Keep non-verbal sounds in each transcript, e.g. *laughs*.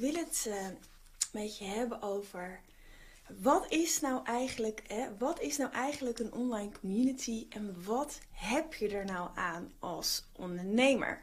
wil het uh, een beetje hebben over wat is nou eigenlijk, hè, wat is nou eigenlijk een online community en wat heb je er nou aan als ondernemer?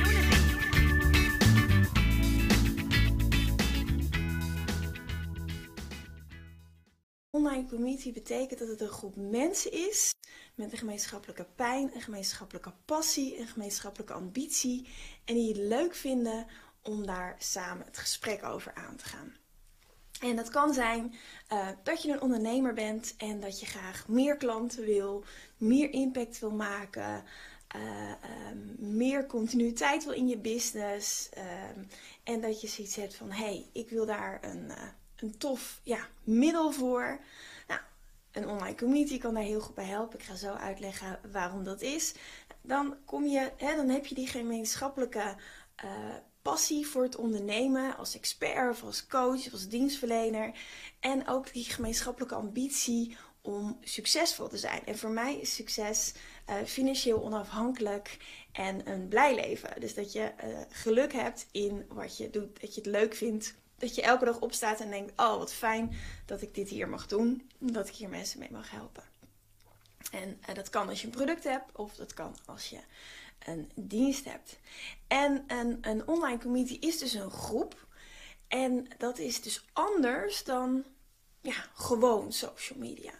Community betekent dat het een groep mensen is met een gemeenschappelijke pijn, een gemeenschappelijke passie, een gemeenschappelijke ambitie en die het leuk vinden om daar samen het gesprek over aan te gaan. En dat kan zijn uh, dat je een ondernemer bent en dat je graag meer klanten wil, meer impact wil maken, uh, um, meer continuïteit wil in je business. Uh, en dat je zoiets hebt van: hé, hey, ik wil daar een, uh, een tof ja, middel voor. Een online community kan daar heel goed bij helpen. Ik ga zo uitleggen waarom dat is. Dan, kom je, hè, dan heb je die gemeenschappelijke uh, passie voor het ondernemen als expert of als coach als dienstverlener. En ook die gemeenschappelijke ambitie om succesvol te zijn. En voor mij is succes uh, financieel onafhankelijk en een blij leven. Dus dat je uh, geluk hebt in wat je doet, dat je het leuk vindt dat je elke dag opstaat en denkt: Oh, wat fijn dat ik dit hier mag doen. Dat ik hier mensen mee mag helpen. En uh, dat kan als je een product hebt, of dat kan als je een dienst hebt. En een, een online community is dus een groep. En dat is dus anders dan ja, gewoon social media.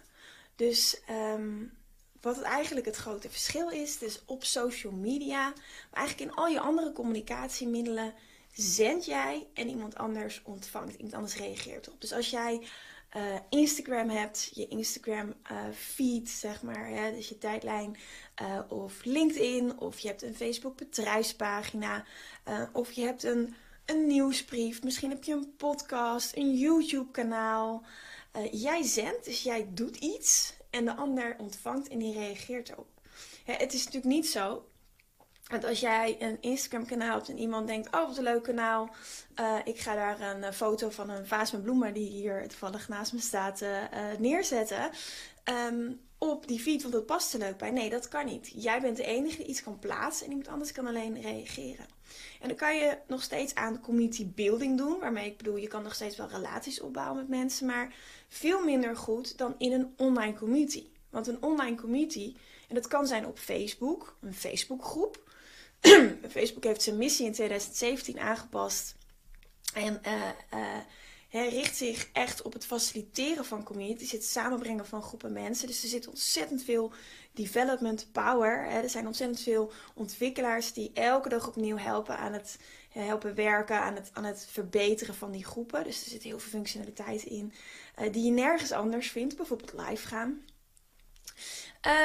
Dus um, wat eigenlijk het grote verschil is, dus op social media, maar eigenlijk in al je andere communicatiemiddelen zend jij en iemand anders ontvangt, iemand anders reageert op. Dus als jij uh, Instagram hebt, je Instagram uh, feed, zeg maar, ja, dus je tijdlijn, uh, of LinkedIn, of je hebt een Facebook bedrijfspagina, of je hebt een, een nieuwsbrief, misschien heb je een podcast, een YouTube kanaal. jij zendt, dus jij doet iets en de ander ontvangt en die reageert erop. Het is natuurlijk niet zo want als jij een Instagram kanaal hebt en iemand denkt, oh wat een leuk kanaal. Uh, ik ga daar een uh, foto van een vaas met bloemen die hier toevallig naast me staat uh, neerzetten. Um, op die feed, want dat past er leuk bij. Nee, dat kan niet. Jij bent de enige die iets kan plaatsen en iemand anders kan alleen reageren. En dan kan je nog steeds aan community building doen. Waarmee ik bedoel, je kan nog steeds wel relaties opbouwen met mensen. Maar veel minder goed dan in een online community. Want een online community, en dat kan zijn op Facebook, een Facebookgroep. *clears throat* Facebook heeft zijn missie in 2017 aangepast. En uh, richt zich echt op het faciliteren van communities, het samenbrengen van groepen mensen. Dus er zit ontzettend veel development power. Hè. Er zijn ontzettend veel ontwikkelaars die elke dag opnieuw helpen aan het helpen werken, aan het, aan het verbeteren van die groepen. Dus er zit heel veel functionaliteit in uh, die je nergens anders vindt, bijvoorbeeld live gaan.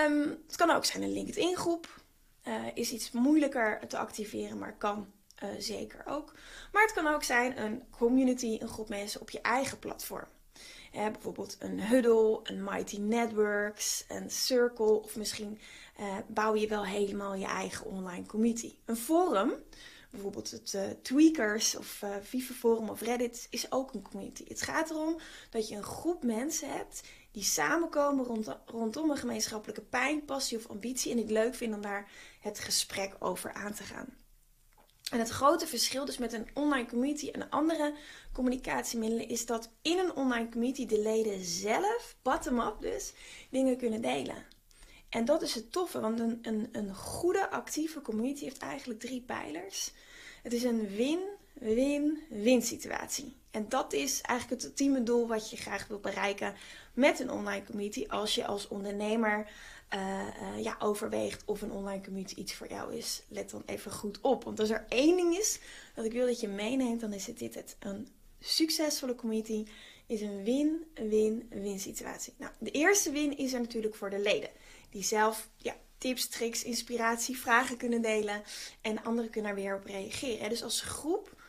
Um, het kan ook zijn een LinkedIn groep uh, is iets moeilijker te activeren, maar kan uh, zeker ook. Maar het kan ook zijn een community, een groep mensen op je eigen platform. Uh, bijvoorbeeld een Huddle, een Mighty Networks, een Circle of misschien bouw je wel helemaal je eigen online community. Een forum, bijvoorbeeld het Tweakers of Viva Forum of Reddit, is ook een community. Het gaat erom dat je een groep mensen hebt die samenkomen rond, rondom een gemeenschappelijke pijn, passie of ambitie. En het leuk vinden om daar het gesprek over aan te gaan. En het grote verschil dus met een online community en andere communicatiemiddelen is dat in een online community de leden zelf, bottom-up dus, dingen kunnen delen. En dat is het toffe, want een, een, een goede actieve community heeft eigenlijk drie pijlers. Het is een win-win-win situatie. En dat is eigenlijk het ultieme doel wat je graag wilt bereiken met een online community als je als ondernemer uh, uh, ja, overweegt of een online community iets voor jou is. Let dan even goed op. Want als er één ding is dat ik wil dat je meeneemt, dan is het dit het. Een succesvolle community is een win-win-win situatie. Nou, de eerste win is er natuurlijk voor de leden. Die zelf ja, tips, tricks, inspiratie, vragen kunnen delen en anderen kunnen er weer op reageren. Dus als groep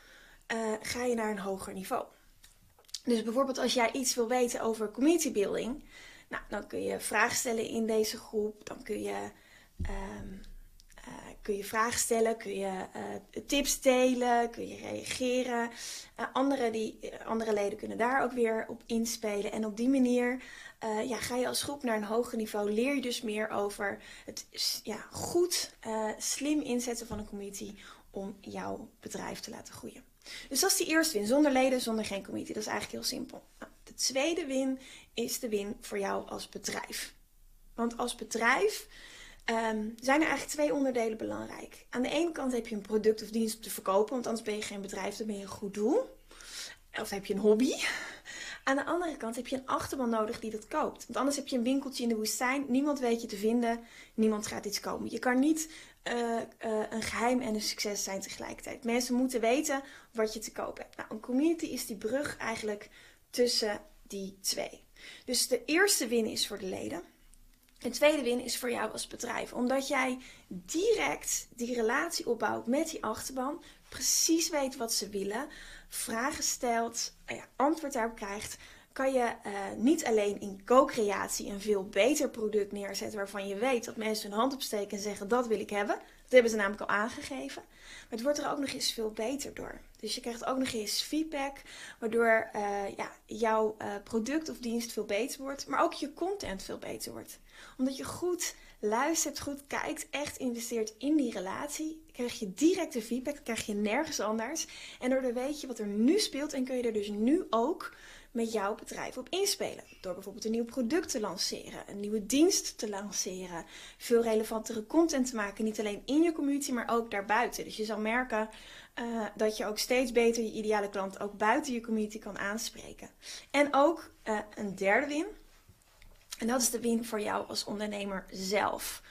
uh, ga je naar een hoger niveau. Dus bijvoorbeeld als jij iets wil weten over community building, nou, dan kun je vragen stellen in deze groep, dan kun je um, uh, kun je vragen stellen, kun je uh, tips delen, kun je reageren. Uh, andere, die, andere leden kunnen daar ook weer op inspelen. En op die manier ja, ga je als groep naar een hoger niveau. Leer je dus meer over het ja, goed, slim inzetten van een community om jouw bedrijf te laten groeien. Dus dat is die eerste win. Zonder leden, zonder geen community. Dat is eigenlijk heel simpel. Nou, de tweede win is de win voor jou als bedrijf. Want als bedrijf um, zijn er eigenlijk twee onderdelen belangrijk. Aan de ene kant heb je een product of dienst te verkopen, want anders ben je geen bedrijf, dan ben je een goed doel. Of heb je een hobby. Aan de andere kant heb je een achterban nodig die dat koopt. Want anders heb je een winkeltje in de woestijn. Niemand weet je te vinden. Niemand gaat iets komen. Je kan niet uh, uh, een geheim en een succes zijn tegelijkertijd. Mensen moeten weten wat je te koop hebt. Nou, een community is die brug eigenlijk tussen die twee. Dus de eerste win is voor de leden. Een tweede win is voor jou als bedrijf. Omdat jij direct die relatie opbouwt met die achterban. Precies weet wat ze willen. Vragen stelt. Ja, antwoord daarop krijgt. Kan je uh, niet alleen in co-creatie een veel beter product neerzetten. Waarvan je weet dat mensen hun hand opsteken en zeggen dat wil ik hebben. Dat hebben ze namelijk al aangegeven. Maar het wordt er ook nog eens veel beter door. Dus je krijgt ook nog eens feedback, waardoor uh, ja, jouw product of dienst veel beter wordt, maar ook je content veel beter wordt. Omdat je goed luistert, goed kijkt, echt investeert in die relatie, krijg je directe feedback, krijg je nergens anders. En daardoor weet je wat er nu speelt en kun je er dus nu ook met jouw bedrijf op inspelen. Door bijvoorbeeld een nieuw product te lanceren, een nieuwe dienst te lanceren, veel relevantere content te maken, niet alleen in je community, maar ook daarbuiten. Dus je zal merken uh, dat je ook steeds beter je ideale klant ook buiten je community kan aanspreken. En ook uh, een derde win. En dat is de win voor jou als ondernemer zelf.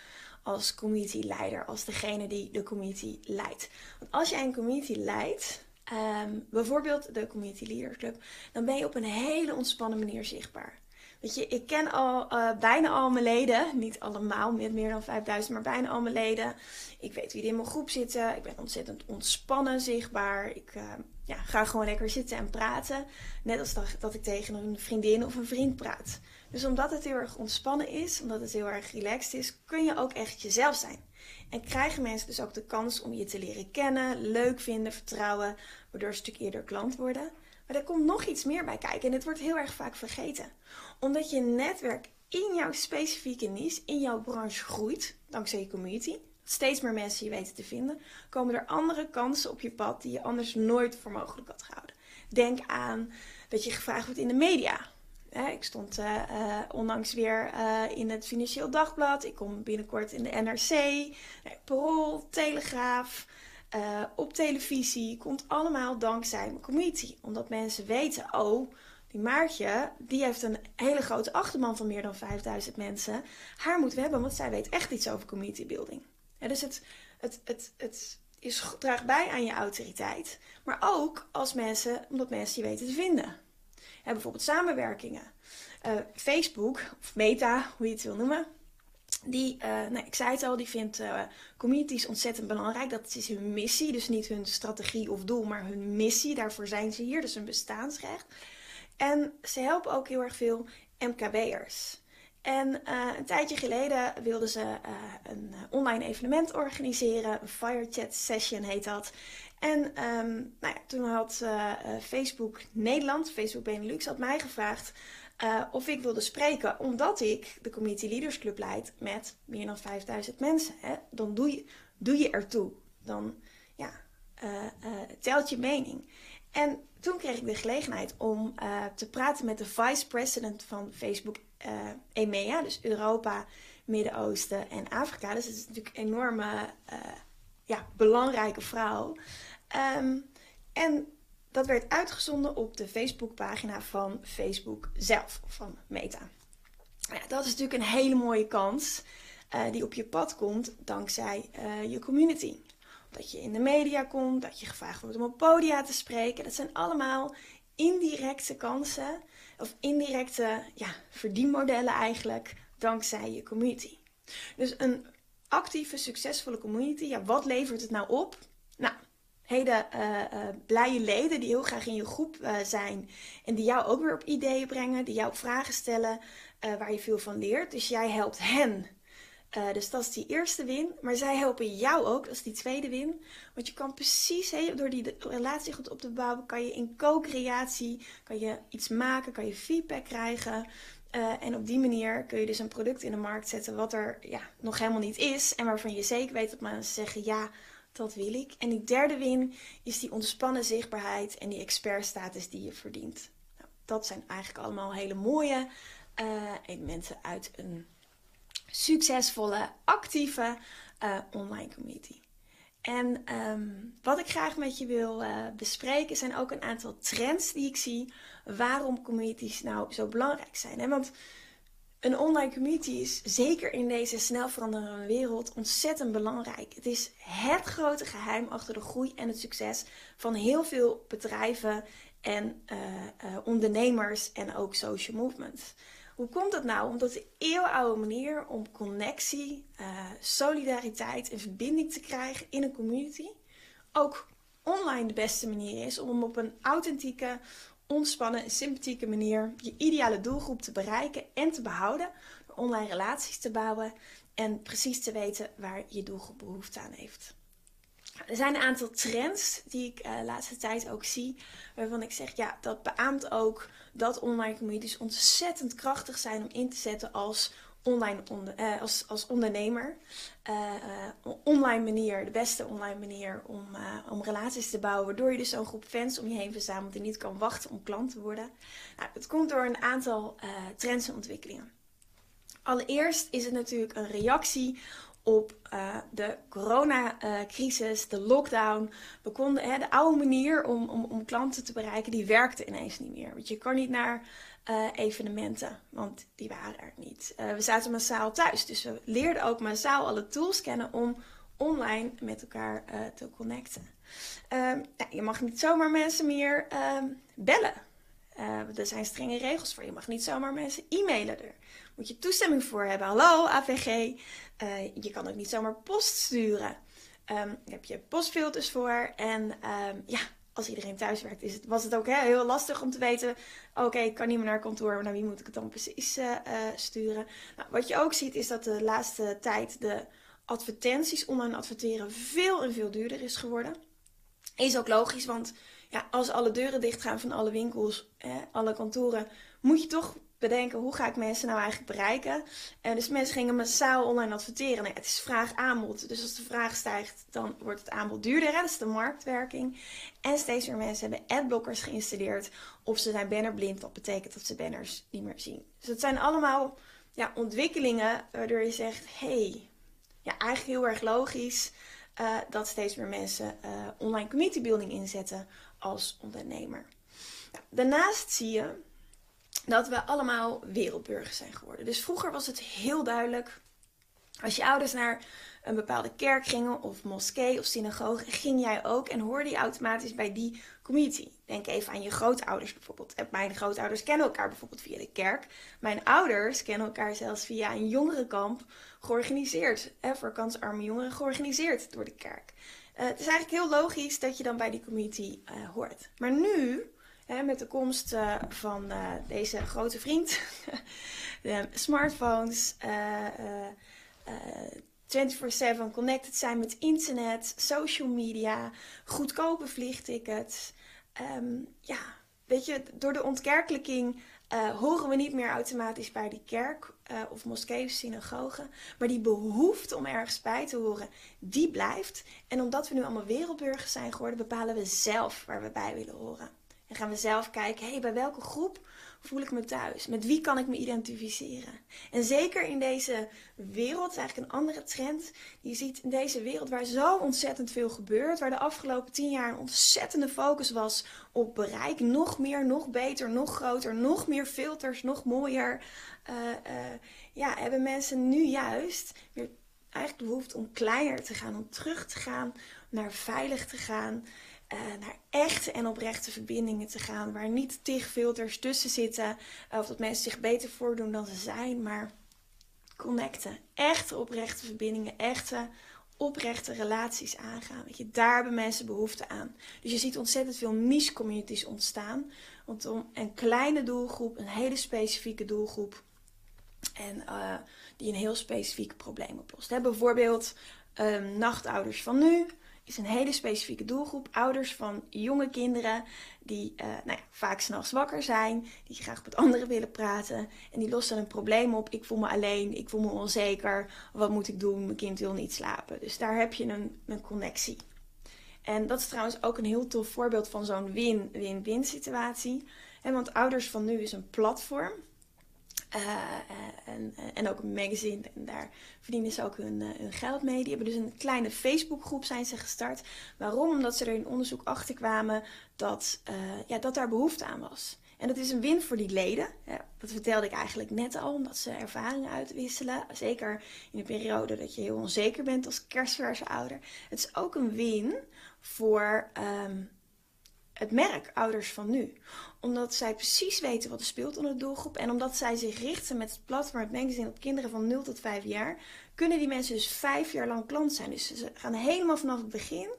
Als community leider, als degene die de community leidt. Want als jij een community leidt, um, bijvoorbeeld de Community Leaders Club, dan ben je op een hele ontspannen manier zichtbaar. Weet je, ik ken al uh, bijna al mijn leden. Niet allemaal met meer dan 5000, maar bijna al mijn leden. Ik weet wie er in mijn groep zitten. Ik ben ontzettend ontspannen zichtbaar. Ik uh, ja, ga gewoon lekker zitten en praten. Net als dat, dat ik tegen een vriendin of een vriend praat. Dus omdat het heel erg ontspannen is, omdat het heel erg relaxed is, kun je ook echt jezelf zijn. En krijgen mensen dus ook de kans om je te leren kennen, leuk vinden, vertrouwen, waardoor ze een stuk eerder klant worden. Maar er komt nog iets meer bij kijken en dit wordt heel erg vaak vergeten. Omdat je netwerk in jouw specifieke niche, in jouw branche groeit, dankzij je community, steeds meer mensen je weten te vinden, komen er andere kansen op je pad die je anders nooit voor mogelijk had gehouden. Denk aan dat je gevraagd wordt in de media. Ik stond uh, onlangs weer uh, in het Financieel Dagblad. Ik kom binnenkort in de NRC, Parool, Telegraaf. Op televisie komt allemaal dankzij mijn community. Omdat mensen weten, oh, die Maartje, die heeft een hele grote achterban van meer dan 5000 mensen. Haar moeten we hebben, want zij weet echt iets over community building. Dus het, het, het, het is, draagt bij aan je autoriteit. Maar ook als mensen, omdat mensen je weten te vinden. Bijvoorbeeld samenwerkingen. Uh, Facebook, of Meta, hoe je het wil noemen die, uh, nou, ik zei het al, die vindt uh, communities ontzettend belangrijk. Dat is hun missie, dus niet hun strategie of doel, maar hun missie. Daarvoor zijn ze hier, dus een bestaansrecht. En ze helpen ook heel erg veel MKB'ers. En uh, een tijdje geleden wilden ze een online evenement organiseren. Een Firechat Session heet dat. En um, nou ja, toen had Facebook Nederland, Facebook Benelux, had mij gevraagd of ik wilde spreken omdat ik de Community Leaders Club leid met meer dan 5000 mensen. Hè? Dan doe je, doe je ertoe. Dan ja, telt je mening. En toen kreeg ik de gelegenheid om te praten met de vice-president van Facebook EMEA, dus Europa, Midden-Oosten en Afrika. Dus het is natuurlijk een enorme, ja, belangrijke vrouw. Um, en dat werd uitgezonden op de Facebookpagina van Facebook zelf, van Meta. Ja, dat is natuurlijk een hele mooie kans uh, die op je pad komt dankzij je community. Dat je in de media komt, dat je gevraagd wordt om op podia te spreken. Dat zijn allemaal indirecte kansen, of indirecte ja, verdienmodellen eigenlijk, dankzij je community. Dus een actieve, succesvolle community, ja, wat levert het nou op? Nou, hele uh, blije leden die heel graag in je groep uh, zijn en die jou ook weer op ideeën brengen, die jou vragen stellen waar je veel van leert. Dus jij helpt hen. Dus dat is die eerste win. Maar zij helpen jou ook, dat is die tweede win. Want je kan precies, door die relatie goed op te bouwen, kan je in co-creatie, kan je iets maken, kan je feedback krijgen. en op die manier kun je dus een product in de markt zetten wat er ja, nog helemaal niet is. En waarvan je zeker weet dat mensen zeggen, ja, dat wil ik. En die derde win is die ontspannen zichtbaarheid en die expertstatus die je verdient. Nou, dat zijn eigenlijk allemaal hele mooie uh, elementen uit een succesvolle, actieve uh, online community. En um, wat ik graag met je wil uh, bespreken zijn ook een aantal trends die ik zie waarom communities nou zo belangrijk zijn. Hè? Want een online community is zeker in deze snel veranderende wereld ontzettend belangrijk. Het is het grote geheim achter de groei en het succes van heel veel bedrijven en uh, ondernemers en ook social movements. Hoe komt dat nou? Omdat de eeuwenoude manier om connectie, uh, solidariteit en verbinding te krijgen in een community ook online de beste manier is om op een authentieke, ontspannen en sympathieke manier je ideale doelgroep te bereiken en te behouden. Door online relaties te bouwen en precies te weten waar je doelgroep behoefte aan heeft. Er zijn een aantal trends die ik uh, de laatste tijd ook zie, waarvan ik zeg, ja, dat beaamt ook dat online communities ontzettend krachtig zijn om in te zetten als online uh, als, als ondernemer. Uh, uh, online manier, de beste online manier om, om relaties te bouwen. Waardoor je dus zo'n groep fans om je heen verzamelt die niet kan wachten om klant te worden. Nou, het komt door een aantal trends en ontwikkelingen. Allereerst is het natuurlijk een reactie op uh, de coronacrisis, de lockdown. We konden, hè, de oude manier om, om, om klanten te bereiken, die werkte ineens niet meer. Want je kan niet naar uh, evenementen, want die waren er niet. Uh, we zaten massaal thuis, dus we leerden ook massaal alle tools kennen om online met elkaar te connecten. Nou, je mag niet zomaar mensen meer ehm, bellen. er zijn strenge regels voor. Je mag niet zomaar mensen e-mailen. Er moet je toestemming voor hebben. Hallo AVG. Je kan ook niet zomaar post sturen. Um, daar heb je postfilters voor. En um, ja, als iedereen thuis werkt, is het, was het ook hè, heel lastig om te weten: oké, ik kan niet meer naar kantoor, maar naar wie moet ik het dan precies uh, uh, sturen? Nou, wat je ook ziet, is dat de laatste tijd de advertenties, online adverteren, veel en veel duurder is geworden. Is ook logisch, want ja, als alle deuren dichtgaan van alle winkels, eh, alle kantoren, moet je toch bedenken hoe ga ik mensen nou eigenlijk bereiken. En dus mensen gingen massaal online adverteren. Nou, het is vraag-aanbod. Dus als de vraag stijgt, dan wordt het aanbod duurder. Dat is de marktwerking. En steeds meer mensen hebben adblockers geïnstalleerd. Of ze zijn bannerblind. Dat betekent dat ze banners niet meer zien. Dus het zijn allemaal ja, ontwikkelingen waardoor je zegt... hey, ja, eigenlijk heel erg logisch... Uh, dat steeds meer mensen uh, online community building inzetten als ondernemer. Nou, daarnaast zie je dat we allemaal wereldburgers zijn geworden. Dus vroeger was het heel duidelijk. Als je ouders naar een bepaalde kerk gingen, of moskee of synagoge, ging jij ook en hoorde je automatisch bij die community. Denk even aan je grootouders bijvoorbeeld. Mijn grootouders kennen elkaar bijvoorbeeld via de kerk. Mijn ouders kennen elkaar zelfs via een jongerenkamp georganiseerd. Hè, voor kansarme jongeren georganiseerd door de kerk. Uh, het is eigenlijk heel logisch dat je dan bij die community uh, hoort. Maar nu met de komst uh, van uh, deze grote vriend, *laughs* de smartphones, uh, 24/7 connected zijn met internet, social media, goedkope vliegtickets. Um, ja, weet je, door de ontkerkelijking horen we niet meer automatisch bij die kerk of moskee of synagoge. Maar die behoefte om ergens bij te horen, die blijft. En omdat we nu allemaal wereldburgers zijn geworden, bepalen we zelf waar we bij willen horen. En gaan we zelf kijken, hey, bij welke groep voel ik me thuis? Met wie kan ik me identificeren? En zeker in deze wereld, eigenlijk een andere trend. Je ziet in deze wereld waar zo ontzettend veel gebeurt. Waar de afgelopen tien jaar een ontzettende focus was op bereik. Nog meer, nog beter, nog groter, nog meer filters, nog mooier. Uh, uh, ja, hebben mensen nu juist weer eigenlijk de behoefte om kleiner te gaan. Om terug te gaan, naar veilig te gaan. Uh, naar echte en oprechte verbindingen te gaan. Waar niet tig filters tussen zitten. of dat mensen zich beter voordoen dan ze zijn. Maar connecten. Echte oprechte verbindingen, echte oprechte relaties aangaan. Weet je, daar hebben mensen behoefte aan. Dus je ziet ontzettend veel niche communities ontstaan. om een kleine doelgroep, een hele specifieke doelgroep. En uh, die een heel specifiek probleem oplost. Bijvoorbeeld um, nachtouders van nu is een hele specifieke doelgroep. Ouders van jonge kinderen die uh, nou ja, vaak s'nachts wakker zijn, die graag met anderen willen praten. En die lossen een probleem op. Ik voel me alleen, ik voel me onzeker. Wat moet ik doen? Mijn kind wil niet slapen. Dus daar heb je een, een connectie. En dat is trouwens ook een heel tof voorbeeld van zo'n win-win-win situatie. Want Ouders van Nu is een platform uh, en, en ook een magazine. En daar verdienen ze ook hun, hun geld mee. Die hebben dus een kleine Facebookgroep zijn ze gestart. Waarom? Omdat ze er in onderzoek achter kwamen dat, ja, dat daar behoefte aan was. En dat is een win voor die leden. Dat vertelde ik eigenlijk net al, omdat ze ervaringen uitwisselen. Zeker in een periode dat je heel onzeker bent als kerstverse ouder. Het is ook een win voor um, het merk Ouders van Nu. Omdat zij precies weten wat er speelt onder de doelgroep. En omdat zij zich richten met het platform, het magazine op kinderen van 0 tot 5 jaar. Kunnen die mensen dus vijf jaar lang klant zijn. Dus ze gaan helemaal vanaf het begin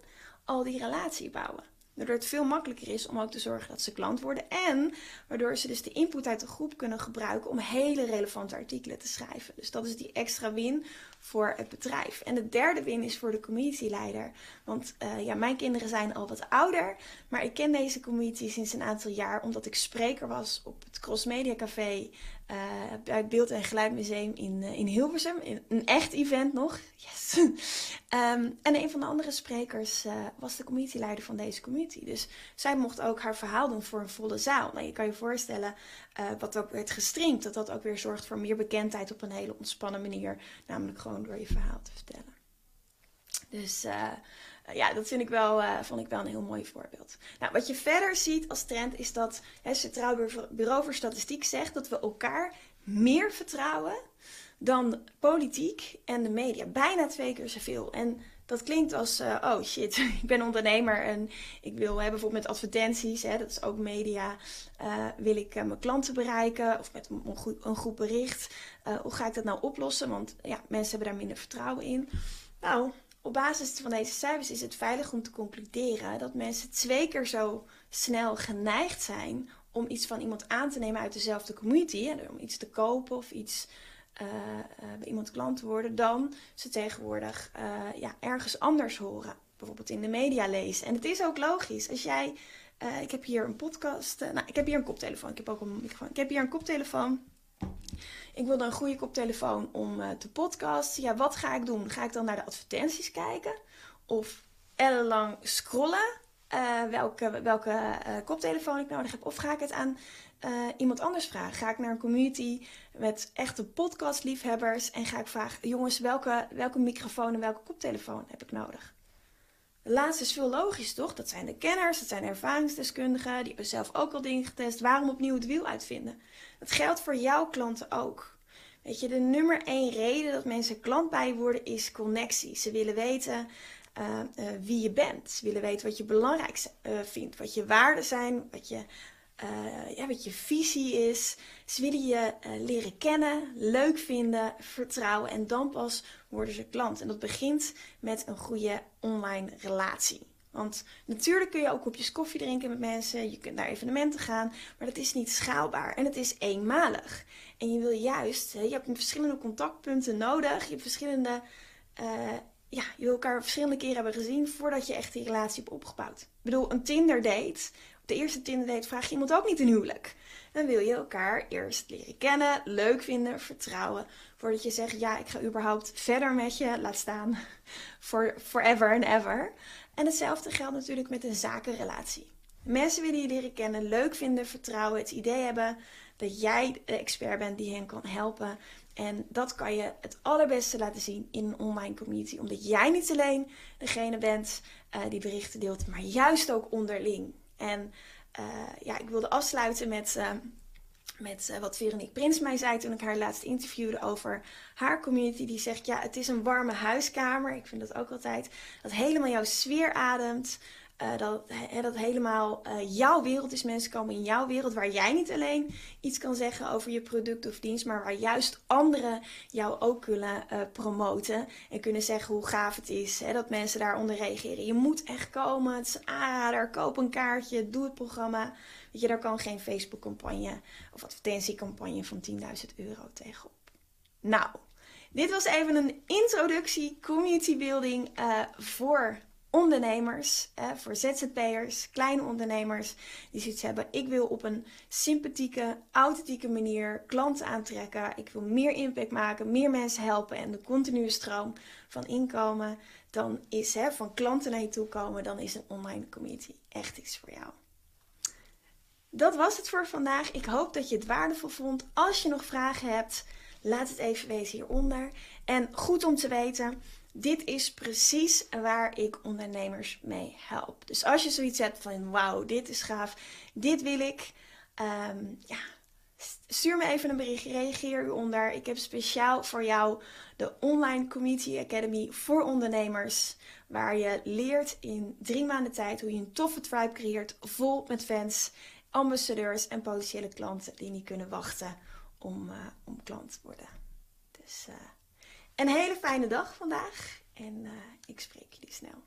al die relatie bouwen. Waardoor het veel makkelijker is om ook te zorgen dat ze klant worden. En waardoor ze dus de input uit de groep kunnen gebruiken om hele relevante artikelen te schrijven. Dus dat is die extra win voor het bedrijf. En de derde win is voor de communityleider. Want uh, ja, mijn kinderen zijn al wat ouder. Maar ik ken deze community sinds een aantal jaar omdat ik spreker was op het Cross Media Café uh, bij het Beeld- en Geluidmuseum in, uh, in Hilversum. Een echt event nog. *laughs* Yes. um, en een van de andere sprekers was de communityleider van deze community. Dus zij mocht ook haar verhaal doen voor een volle zaal. Nou, je kan je voorstellen, wat ook werd gestreamd, dat dat ook weer zorgt voor meer bekendheid op een hele ontspannen manier. Namelijk gewoon door je verhaal te vertellen. Dus ja, dat vind ik wel, uh, vond ik wel een heel mooi voorbeeld. Nou, wat je verder ziet als trend is dat het Centraal Bureau voor Statistiek zegt dat we elkaar meer vertrouwen dan politiek en de media. Bijna twee keer zoveel. En dat klinkt als, uh, oh shit, *laughs* ik ben ondernemer en ik wil bijvoorbeeld met advertenties, hè, dat is ook media, uh, wil ik uh, mijn klanten bereiken of met een, groep, een bericht. hoe ga ik dat nou oplossen? Want ja, mensen hebben daar minder vertrouwen in. Nou, op basis van deze cijfers is het veilig om te concluderen dat mensen twee keer zo snel geneigd zijn om iets van iemand aan te nemen uit dezelfde community, hè, om iets te kopen of iets uh, uh, bij iemand klant worden, dan ze tegenwoordig uh, ja, ergens anders horen. Bijvoorbeeld in de media lezen. En het is ook logisch. Als jij, ik heb hier een podcast, nou, ik heb hier een koptelefoon. Ik heb ook een microfoon. Ik heb hier een koptelefoon. Ik wilde een goede koptelefoon om te podcasten. Ja, wat ga ik doen? Ga ik dan naar de advertenties kijken? Of ellenlang scrollen? Uh, welke, welke uh, koptelefoon ik nodig heb? Of ga ik het aan iemand anders vragen? Ga ik naar een community met echte podcastliefhebbers en ga ik vragen: jongens, welke, welke microfoon en welke koptelefoon heb ik nodig? De laatste is veel logisch, toch? Dat zijn de kenners, dat zijn ervaringsdeskundigen, die hebben zelf ook al dingen getest. Waarom opnieuw het wiel uitvinden? Dat geldt voor jouw klanten ook. Weet je, de nummer één reden dat mensen klant bij worden is connectie. Ze willen weten uh, uh, wie je bent. Ze willen weten wat je belangrijk uh, vindt, wat je waarden zijn, wat je, ja, wat je visie is. Ze willen je leren kennen, leuk vinden, vertrouwen en dan pas worden ze klant. En dat begint met een goede online relatie. Want natuurlijk kun je ook kopjes koffie drinken met mensen, je kunt naar evenementen gaan, maar dat is niet schaalbaar en het is eenmalig. En je wil juist, je hebt verschillende contactpunten nodig, je hebt verschillende, ja, je elkaar verschillende keren hebben gezien voordat je echt die relatie hebt opgebouwd. Ik bedoel, een Tinder date, op de eerste Tinder date vraag je iemand ook niet een huwelijk. Dan wil je elkaar eerst leren kennen, leuk vinden, vertrouwen, voordat je zegt, ja, ik ga überhaupt verder met je, laat staan, *laughs* for, forever and ever. En hetzelfde geldt natuurlijk met een zakenrelatie. Mensen willen je leren kennen, leuk vinden, vertrouwen, het idee hebben dat jij de expert bent die hen kan helpen. En dat kan je het allerbeste laten zien in een online community. Omdat jij niet alleen degene bent uh, die berichten deelt, maar juist ook onderling. En uh, ja, ik wilde afsluiten met, uh, met wat Veronique Prins mij zei toen ik haar laatst interviewde over haar community. Die zegt, ja, het is een warme huiskamer. Ik vind dat ook altijd. Dat helemaal jouw sfeer ademt. Uh, dat, dat helemaal uh, jouw wereld is. Mensen komen in jouw wereld waar jij niet alleen iets kan zeggen over je product of dienst, maar waar juist anderen jou ook kunnen uh, promoten en kunnen zeggen hoe gaaf het is. Dat mensen daaronder reageren. Je moet echt komen. Het is aanrader. Koop een kaartje. Doe het programma. Weet je, daar kan geen Facebook-campagne of advertentiecampagne van 10.000 euro tegenop. Nou, dit was even een introductie, community building voor ondernemers, voor ZZP'ers, kleine ondernemers die zoiets hebben. Ik wil op een sympathieke, authentieke manier klanten aantrekken. Ik wil meer impact maken, meer mensen helpen en de continue stroom van inkomen. Dan is hè, van klanten naar je toe komen, dan is een online community echt iets voor jou. Dat was het voor vandaag. Ik hoop dat je het waardevol vond. Als je nog vragen hebt, laat het even weten hieronder. En goed om te weten, dit is precies waar ik ondernemers mee help. Dus als je zoiets hebt van wauw, dit is gaaf, dit wil ik, ehm, ja, stuur me even een bericht, reageer u onder. Ik heb speciaal voor jou de Online Community Academy voor ondernemers, waar je leert in drie maanden tijd hoe je een toffe tribe creëert, vol met fans, ambassadeurs en potentiële klanten die niet kunnen wachten om, uh, om klant te worden. Dus... Uh, een hele fijne dag vandaag en uh, ik spreek jullie snel.